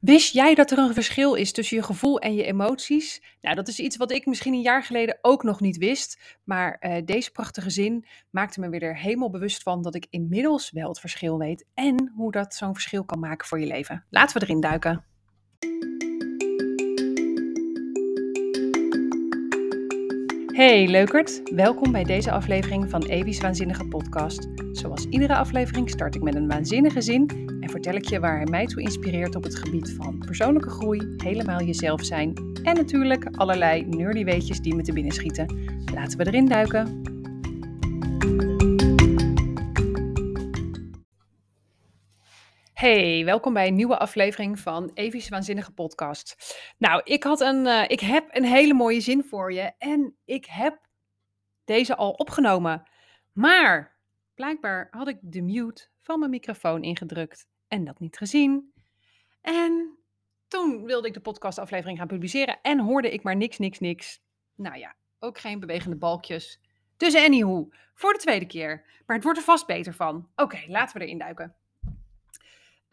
Wist jij dat er een verschil is tussen je gevoel en je emoties? Nou, dat is iets wat ik misschien een jaar geleden ook nog niet wist. Maar eh, deze prachtige zin maakte me weer er helemaal bewust van dat ik inmiddels wel het verschil weet. En hoe dat zo'n verschil kan maken voor je leven. Laten we erin duiken. Hey leukert, welkom bij deze aflevering van Evi's Waanzinnige Podcast. Zoals iedere aflevering start ik met een waanzinnige zin en vertel ik je waar hij mij toe inspireert op het gebied van persoonlijke groei, helemaal jezelf zijn en natuurlijk allerlei nerdy weetjes die me te binnen schieten. Laten we erin duiken. Hey, welkom bij een nieuwe aflevering van Evi's Waanzinnige Podcast. Nou, ik, had een, uh, ik heb een hele mooie zin voor je en ik heb deze al opgenomen. Maar blijkbaar had ik de mute van mijn microfoon ingedrukt en dat niet gezien. En toen wilde ik de podcastaflevering gaan publiceren en hoorde ik maar niks, niks, niks. Nou ja, ook geen bewegende balkjes. Dus anyhow, voor de tweede keer. Maar het wordt er vast beter van. Oké, laten we erin duiken.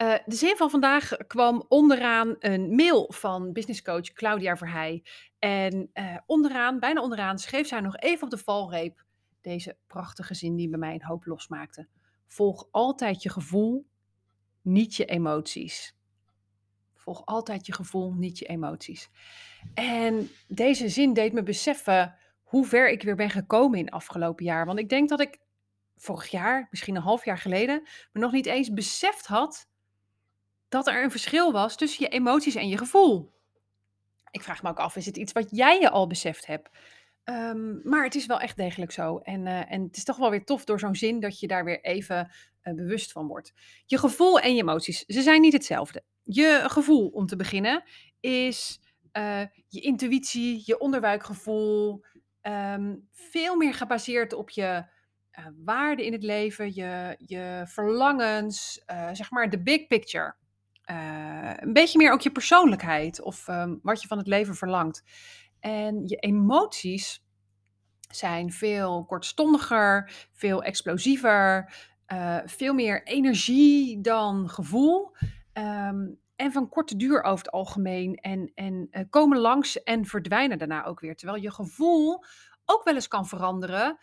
Uh, de zin van vandaag kwam onderaan een mail van businesscoach Claudia Verheij. En uh, onderaan, bijna onderaan, schreef zij nog even op de valreep deze prachtige zin die bij mij een hoop losmaakte. Volg altijd je gevoel, niet je emoties. Volg altijd je gevoel, niet je emoties. En deze zin deed me beseffen hoe ver ik weer ben gekomen in afgelopen jaar. Want ik denk dat ik vorig jaar, misschien een half jaar geleden, me nog niet eens beseft had dat er een verschil was tussen je emoties en je gevoel. Ik vraag me ook af, is het iets wat jij je al beseft hebt? Um, maar het is wel echt degelijk zo. En, uh, en het is toch wel weer tof door zo'n zin dat je daar weer even uh, bewust van wordt. Je gevoel en je emoties, ze zijn niet hetzelfde. Je gevoel, om te beginnen, is uh, je intuïtie, je onderbuikgevoel. Um, veel meer gebaseerd op je waarden in het leven, je, je verlangens, zeg maar de big picture. Uh, een beetje meer ook je persoonlijkheid of um, wat je van het leven verlangt. En je emoties zijn veel kortstondiger, veel explosiever, uh, veel meer energie dan gevoel. Um, en van korte duur over het algemeen. En, en uh, komen langs en verdwijnen daarna ook weer. Terwijl je gevoel ook wel eens kan veranderen.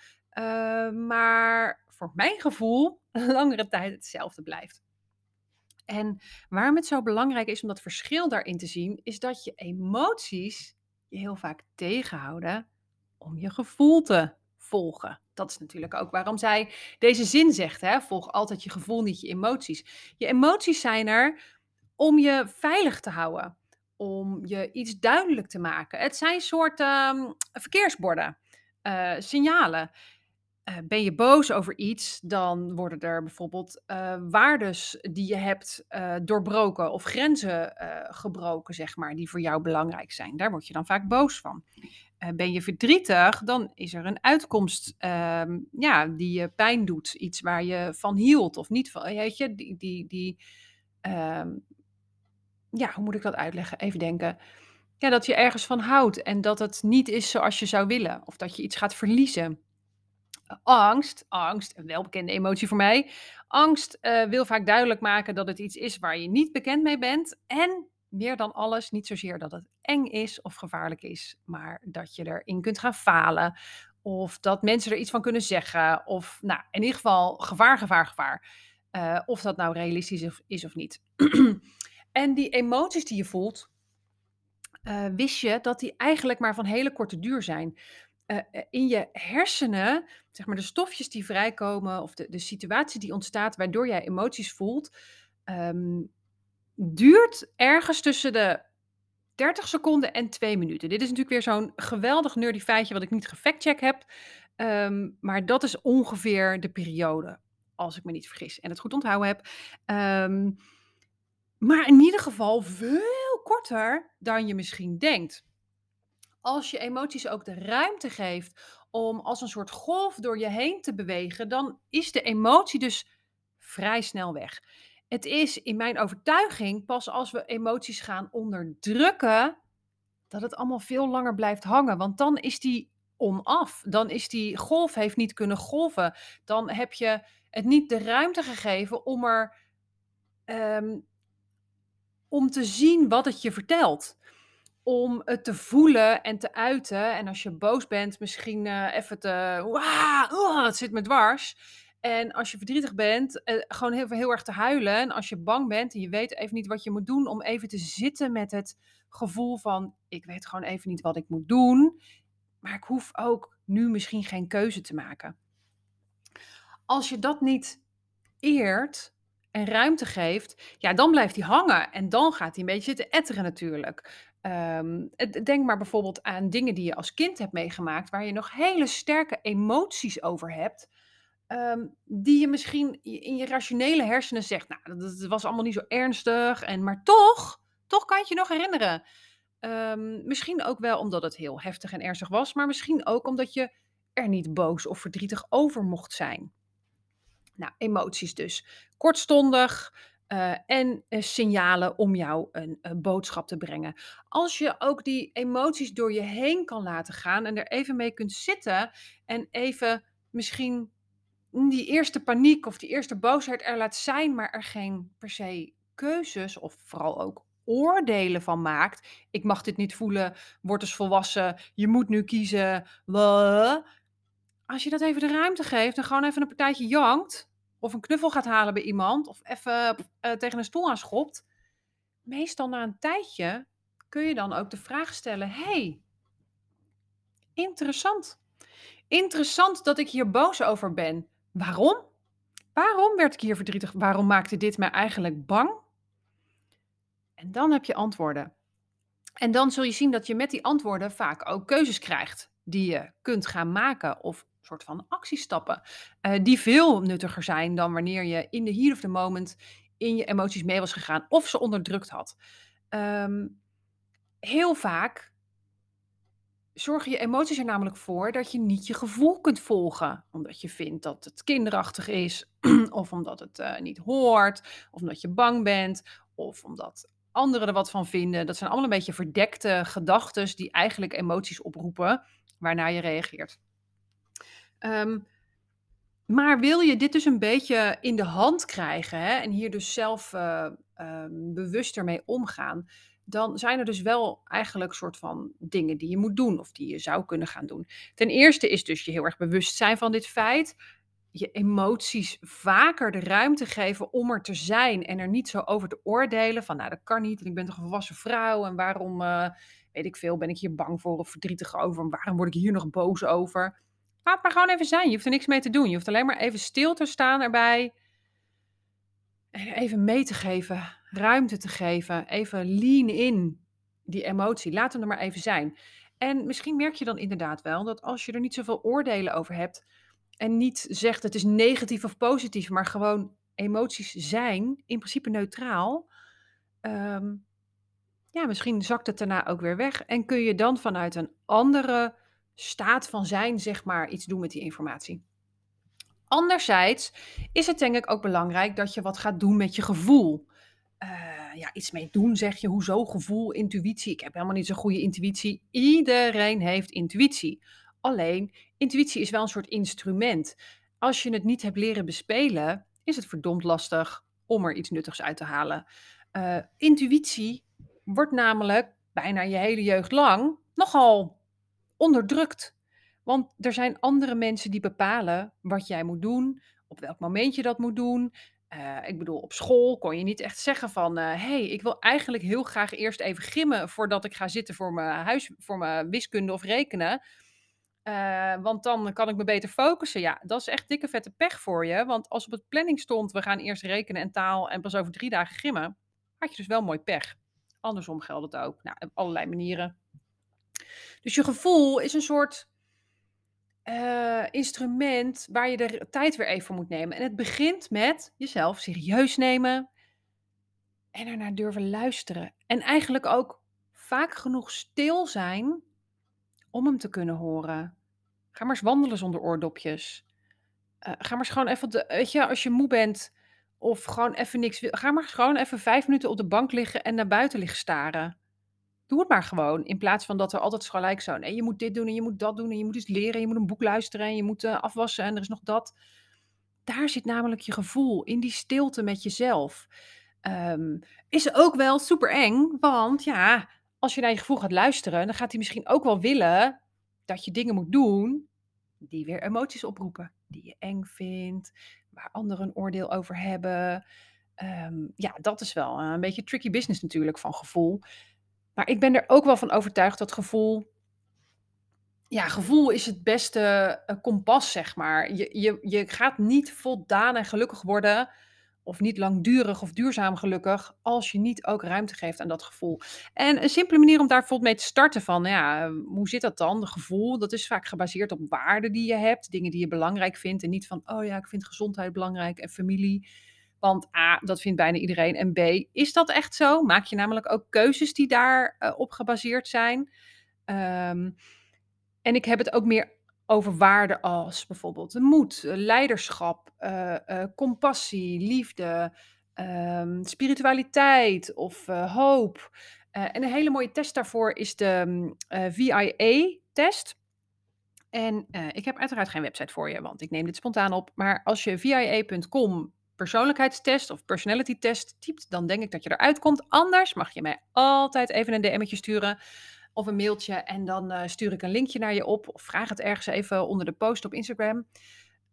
Maar voor mijn gevoel langere tijd hetzelfde blijft. En waarom het zo belangrijk is om dat verschil daarin te zien, is dat je emoties je heel vaak tegenhouden om je gevoel te volgen. Dat is natuurlijk ook waarom zij deze zin zegt: hè? volg altijd je gevoel, niet je emoties. Je emoties zijn er om je veilig te houden, om je iets duidelijk te maken. Het zijn soorten um, verkeersborden, uh, signalen. Uh, ben je boos over iets, dan worden er bijvoorbeeld uh, waardes die je hebt uh, doorbroken of grenzen gebroken, zeg maar, die voor jou belangrijk zijn. Daar word je dan vaak boos van. ben je verdrietig, dan is er een uitkomst ehm, ja, die je pijn doet. Iets waar je van hield of niet van. Weet je, die. die, die ehm, ja, hoe moet ik dat uitleggen? Even denken. Ja, dat je ergens van houdt en dat het niet is zoals je zou willen. Of dat je iets gaat verliezen angst, angst, een welbekende emotie voor mij. Angst uh, wil vaak duidelijk maken dat het iets is waar je niet bekend mee bent. En meer dan alles, niet zozeer dat het eng is of gevaarlijk is, maar dat je erin kunt gaan falen. Of dat mensen er iets van kunnen zeggen. Of nou, in ieder geval gevaar, gevaar, gevaar. Uh, of dat nou realistisch is of niet. en die emoties die je voelt, uh, wist je dat die eigenlijk maar van hele korte duur zijn. Uh, in je hersenen, zeg maar de stofjes die vrijkomen of de, de situatie die ontstaat waardoor jij emoties voelt, um, duurt ergens tussen de 30 seconden en 2 minuten. Dit is natuurlijk weer zo'n geweldig nerdy feitje wat ik niet gefactcheck heb, um, maar dat is ongeveer de periode, als ik me niet vergis en het goed onthouden heb. Um, maar in ieder geval veel korter dan je misschien denkt als je emoties ook de ruimte geeft om als een soort golf door je heen te bewegen, dan is de emotie dus vrij snel weg. Het is in mijn overtuiging pas als we emoties gaan onderdrukken, dat het allemaal veel langer blijft hangen. Want dan is die onaf. Dan is die golf heeft niet kunnen golven. Dan heb je het niet de ruimte gegeven om er um, om te zien wat het je vertelt. Om het te voelen en te uiten. En als je boos bent, misschien uh, even te. Wah, het zit me dwars. En als je verdrietig bent, uh, gewoon heel, heel erg te huilen. En als je bang bent en je weet even niet wat je moet doen, om even te zitten met het gevoel van: ik weet gewoon even niet wat ik moet doen. Maar ik hoef ook nu misschien geen keuze te maken. Als je dat niet eert en ruimte geeft, ja, dan blijft hij hangen. En dan gaat hij een beetje zitten etteren natuurlijk. Um, denk maar bijvoorbeeld aan dingen die je als kind hebt meegemaakt, waar je nog hele sterke emoties over hebt. Um, die je misschien in je rationele hersenen zegt, nou, dat, was allemaal niet zo ernstig. En, maar toch, toch kan je je nog herinneren. Um, misschien ook wel omdat het heel heftig en ernstig was, maar misschien ook omdat je er niet boos of verdrietig over mocht zijn. Nou, emoties dus. Kortstondig uh, en uh, signalen om jou een, een, boodschap te brengen. Als je ook die emoties door je heen kan laten gaan en er even mee kunt zitten en even misschien die eerste paniek of die eerste boosheid er laat zijn, maar er geen per se keuzes of vooral ook oordelen van maakt. Ik mag dit niet voelen, word dus volwassen, je moet nu kiezen. Als je dat even de ruimte geeft en gewoon even een partijtje jankt, of een knuffel gaat halen bij iemand, of even uh, tegen een stoel aanschopt, meestal na een tijdje kun je dan ook de vraag stellen: hey, interessant. Interessant dat ik hier boos over ben. Waarom? Waarom werd ik hier verdrietig? Waarom maakte dit mij eigenlijk bang? En dan heb je antwoorden. En dan zul je zien dat je met die antwoorden vaak ook keuzes krijgt die je kunt gaan maken of soort van actiestappen uh, die veel nuttiger zijn dan wanneer je in de heat of the moment in je emoties mee was gegaan of ze onderdrukt had. Um, heel vaak zorgen je emoties er namelijk voor dat je niet je gevoel kunt volgen. Omdat je vindt dat het kinderachtig is, of omdat het uh, niet hoort, of omdat je bang bent, of omdat anderen er wat van vinden. Dat zijn allemaal een beetje verdekte gedachten die eigenlijk emoties oproepen waarna je reageert. Um, maar wil je dit dus een beetje in de hand krijgen hè, en hier dus zelf uh, uh, bewuster mee omgaan, dan zijn er dus wel eigenlijk soort van dingen die je moet doen of die je zou kunnen gaan doen. Ten eerste is dus je heel erg bewust zijn van dit feit. Je emoties vaker de ruimte geven om er te zijn en er niet zo over te oordelen van nou dat kan niet en ik ben toch een volwassen vrouw en waarom, uh, weet ik veel, ben ik hier bang voor of verdrietig over en waarom word ik hier nog boos over. Laat maar gewoon even zijn, je hoeft er niks mee te doen. Je hoeft alleen maar even stil te staan erbij en even mee te geven, ruimte te geven, even lean in die emotie. Laat hem er maar even zijn. En misschien merk je dan inderdaad wel dat als je er niet zoveel oordelen over hebt en niet zegt het is negatief of positief, maar gewoon emoties zijn, in principe neutraal, um, ja, misschien zakt het daarna ook weer weg en kun je dan vanuit een andere staat van zijn, zeg maar, iets doen met die informatie. Anderzijds is het denk ik ook belangrijk dat je wat gaat doen met je gevoel. Uh, ja, iets mee doen, zeg je. Hoezo gevoel, intuïtie? Ik heb helemaal niet zo'n goede intuïtie. Iedereen heeft intuïtie. Alleen, intuïtie is wel een soort instrument. Als je het niet hebt leren bespelen, is het verdomd lastig om er iets nuttigs uit te halen. Uh, intuïtie wordt namelijk bijna je hele jeugd lang nogal onderdrukt. Want er zijn andere mensen die bepalen wat jij moet doen, op welk moment je dat moet doen. Uh, ik bedoel, op school kon je niet echt zeggen van, hé, uh, hey, ik wil eigenlijk heel graag eerst even gimmen voordat ik ga zitten voor mijn huis, voor mijn wiskunde of rekenen. Uh, want dan kan ik me beter focussen. Ja, dat is echt dikke vette pech voor je. Want als op het planning stond, we gaan eerst rekenen en taal en pas over drie dagen gimmen, had je dus wel mooi pech. Andersom geldt het ook. Nou, op allerlei manieren. Dus je gevoel is een soort uh, instrument waar je de tijd weer even voor moet nemen. En het begint met jezelf serieus nemen en ernaar durven luisteren. En eigenlijk ook vaak genoeg stil zijn om hem te kunnen horen. Ga maar eens wandelen zonder oordopjes. Uh, ga maar eens gewoon even, weet je, als je moe bent of gewoon even niks wil, ga maar gewoon even vijf minuten op de bank liggen en naar buiten liggen staren. Doe het maar gewoon. In plaats van dat er altijd gelijk zo. Nee, je moet dit doen en je moet dat doen. En je moet iets leren. En je moet een boek luisteren. En je moet uh, afwassen. En er is nog dat. Daar zit namelijk je gevoel. In die stilte met jezelf. ehm, is ook wel super eng. Want ja, als je naar je gevoel gaat luisteren, dan gaat hij misschien ook wel willen dat je dingen moet doen die weer emoties oproepen. Die je eng vindt, waar anderen een oordeel over hebben. Ehm, ja, dat is wel een beetje tricky business natuurlijk van gevoel. Maar ik ben er ook wel van overtuigd dat gevoel. Ja, gevoel is het beste uh, kompas, zeg maar. Je, je, je gaat niet voldaan en gelukkig worden of niet langdurig of duurzaam gelukkig, als je niet ook ruimte geeft aan dat gevoel. En een simpele manier om daar bijvoorbeeld mee te starten van, ja, hoe zit dat dan? De gevoel, dat is vaak gebaseerd op waarden die je hebt, dingen die je belangrijk vindt en niet van, oh ja, ik vind gezondheid belangrijk en familie. Want A, dat vindt bijna iedereen. En B, is dat echt zo? Maak je namelijk ook keuzes die daarop uh, op gebaseerd zijn? Um, en ik heb het ook meer over waarden als bijvoorbeeld moed, eh, leiderschap, uh, compassie, liefde, um, spiritualiteit of hoop. en een hele mooie test daarvoor is de mm, VIA-test. En ik heb uiteraard geen website voor je, want ik neem dit spontaan op. Maar als je VIA.com persoonlijkheidstest of personality test typt, dan denk ik dat je eruit komt. Anders mag je mij altijd even een DM'tje sturen of een mailtje en dan uh, stuur ik een linkje naar je op of vraag het ergens even onder de post op Instagram.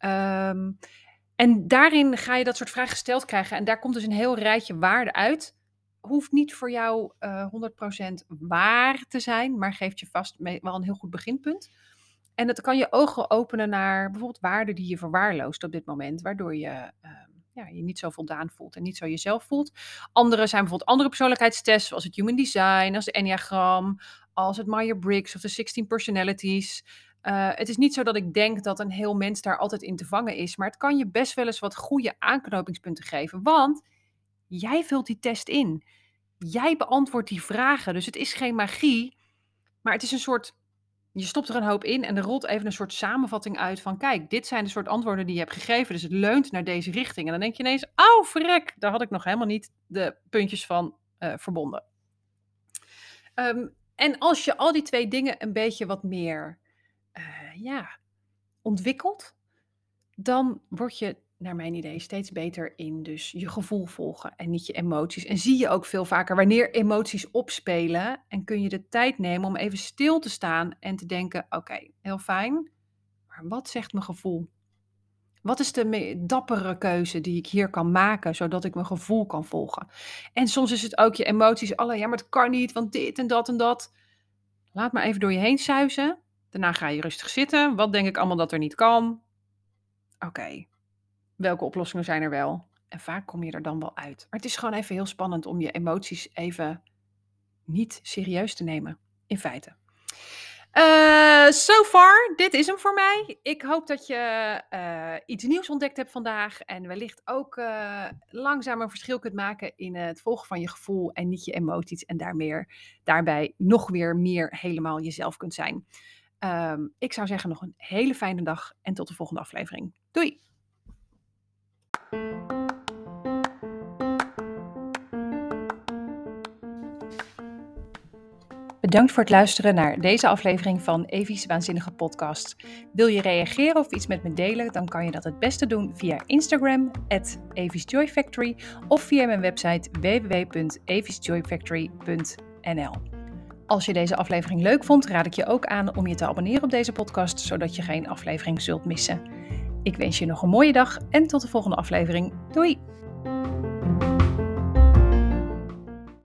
Um, en daarin ga je dat soort vragen gesteld krijgen en daar komt dus een heel rijtje waarden uit. Hoeft niet voor jou uh, eh, 100% waar te zijn, maar geeft je vast wel een heel goed beginpunt. En dat kan je ogen openen naar bijvoorbeeld waarden die je verwaarloost op dit moment, waardoor je uh, je niet zo voldaan voelt en niet zo jezelf voelt. Andere zijn bijvoorbeeld andere persoonlijkheidstests, zoals het Human Design, als de Enneagram, als het Myers-Briggs of de 16 Personalities. Uh, het is niet zo dat ik denk dat een heel mens daar altijd in te vangen is, maar het kan je best wel eens wat goede aanknopingspunten geven, want jij vult die test in. Jij beantwoordt die vragen, dus het is geen magie, maar het is een soort je stopt er een hoop in en er rolt even een soort samenvatting uit van kijk, dit zijn de soort antwoorden die je hebt gegeven, dus het leunt naar deze richting. En dan denk je ineens, oh verrek, daar had ik nog helemaal niet de puntjes van uh, verbonden. Um, en als je al die twee dingen een beetje wat meer uh, ja, ontwikkelt, dan word je naar mijn idee steeds beter in dus je gevoel volgen en niet je emoties. En zie je ook veel vaker wanneer emoties opspelen en kun je de tijd nemen om even stil te staan en te denken: oké, heel fijn, maar wat zegt mijn gevoel? Wat is de dappere keuze die ik hier kan maken, zodat ik mijn gevoel kan volgen? En soms is het ook je emoties, alle ja, maar het kan niet, want dit en dat en dat. Laat maar even door je heen suizen. Daarna ga je rustig zitten. Wat denk ik allemaal dat er niet kan? Oké, welke oplossingen zijn er wel? En vaak kom je er dan wel uit. Maar het is gewoon even heel spannend om je emoties even niet serieus te nemen, in feite. Uh, so far, dit is hem voor mij. Ik hoop dat je uh, iets nieuws ontdekt hebt vandaag. En wellicht ook uh, langzaam een verschil kunt maken in het volgen van je gevoel en niet je emoties. En daarmee, daarbij nog weer meer helemaal jezelf kunt zijn. Um, ik zou zeggen nog een hele fijne dag en tot de volgende aflevering. Doei! Bedankt voor het luisteren naar deze aflevering van Evie's Waanzinnige Podcast. Wil je reageren of iets met me delen, dan kan je dat het beste doen via Instagram, at Factory, of via mijn website www.eviesjoyfactory.nl. Als je deze aflevering leuk vond, raad ik je ook aan om je te abonneren op deze podcast, zodat je geen aflevering zult missen. Ik wens je nog een mooie dag en tot de volgende aflevering. Doei!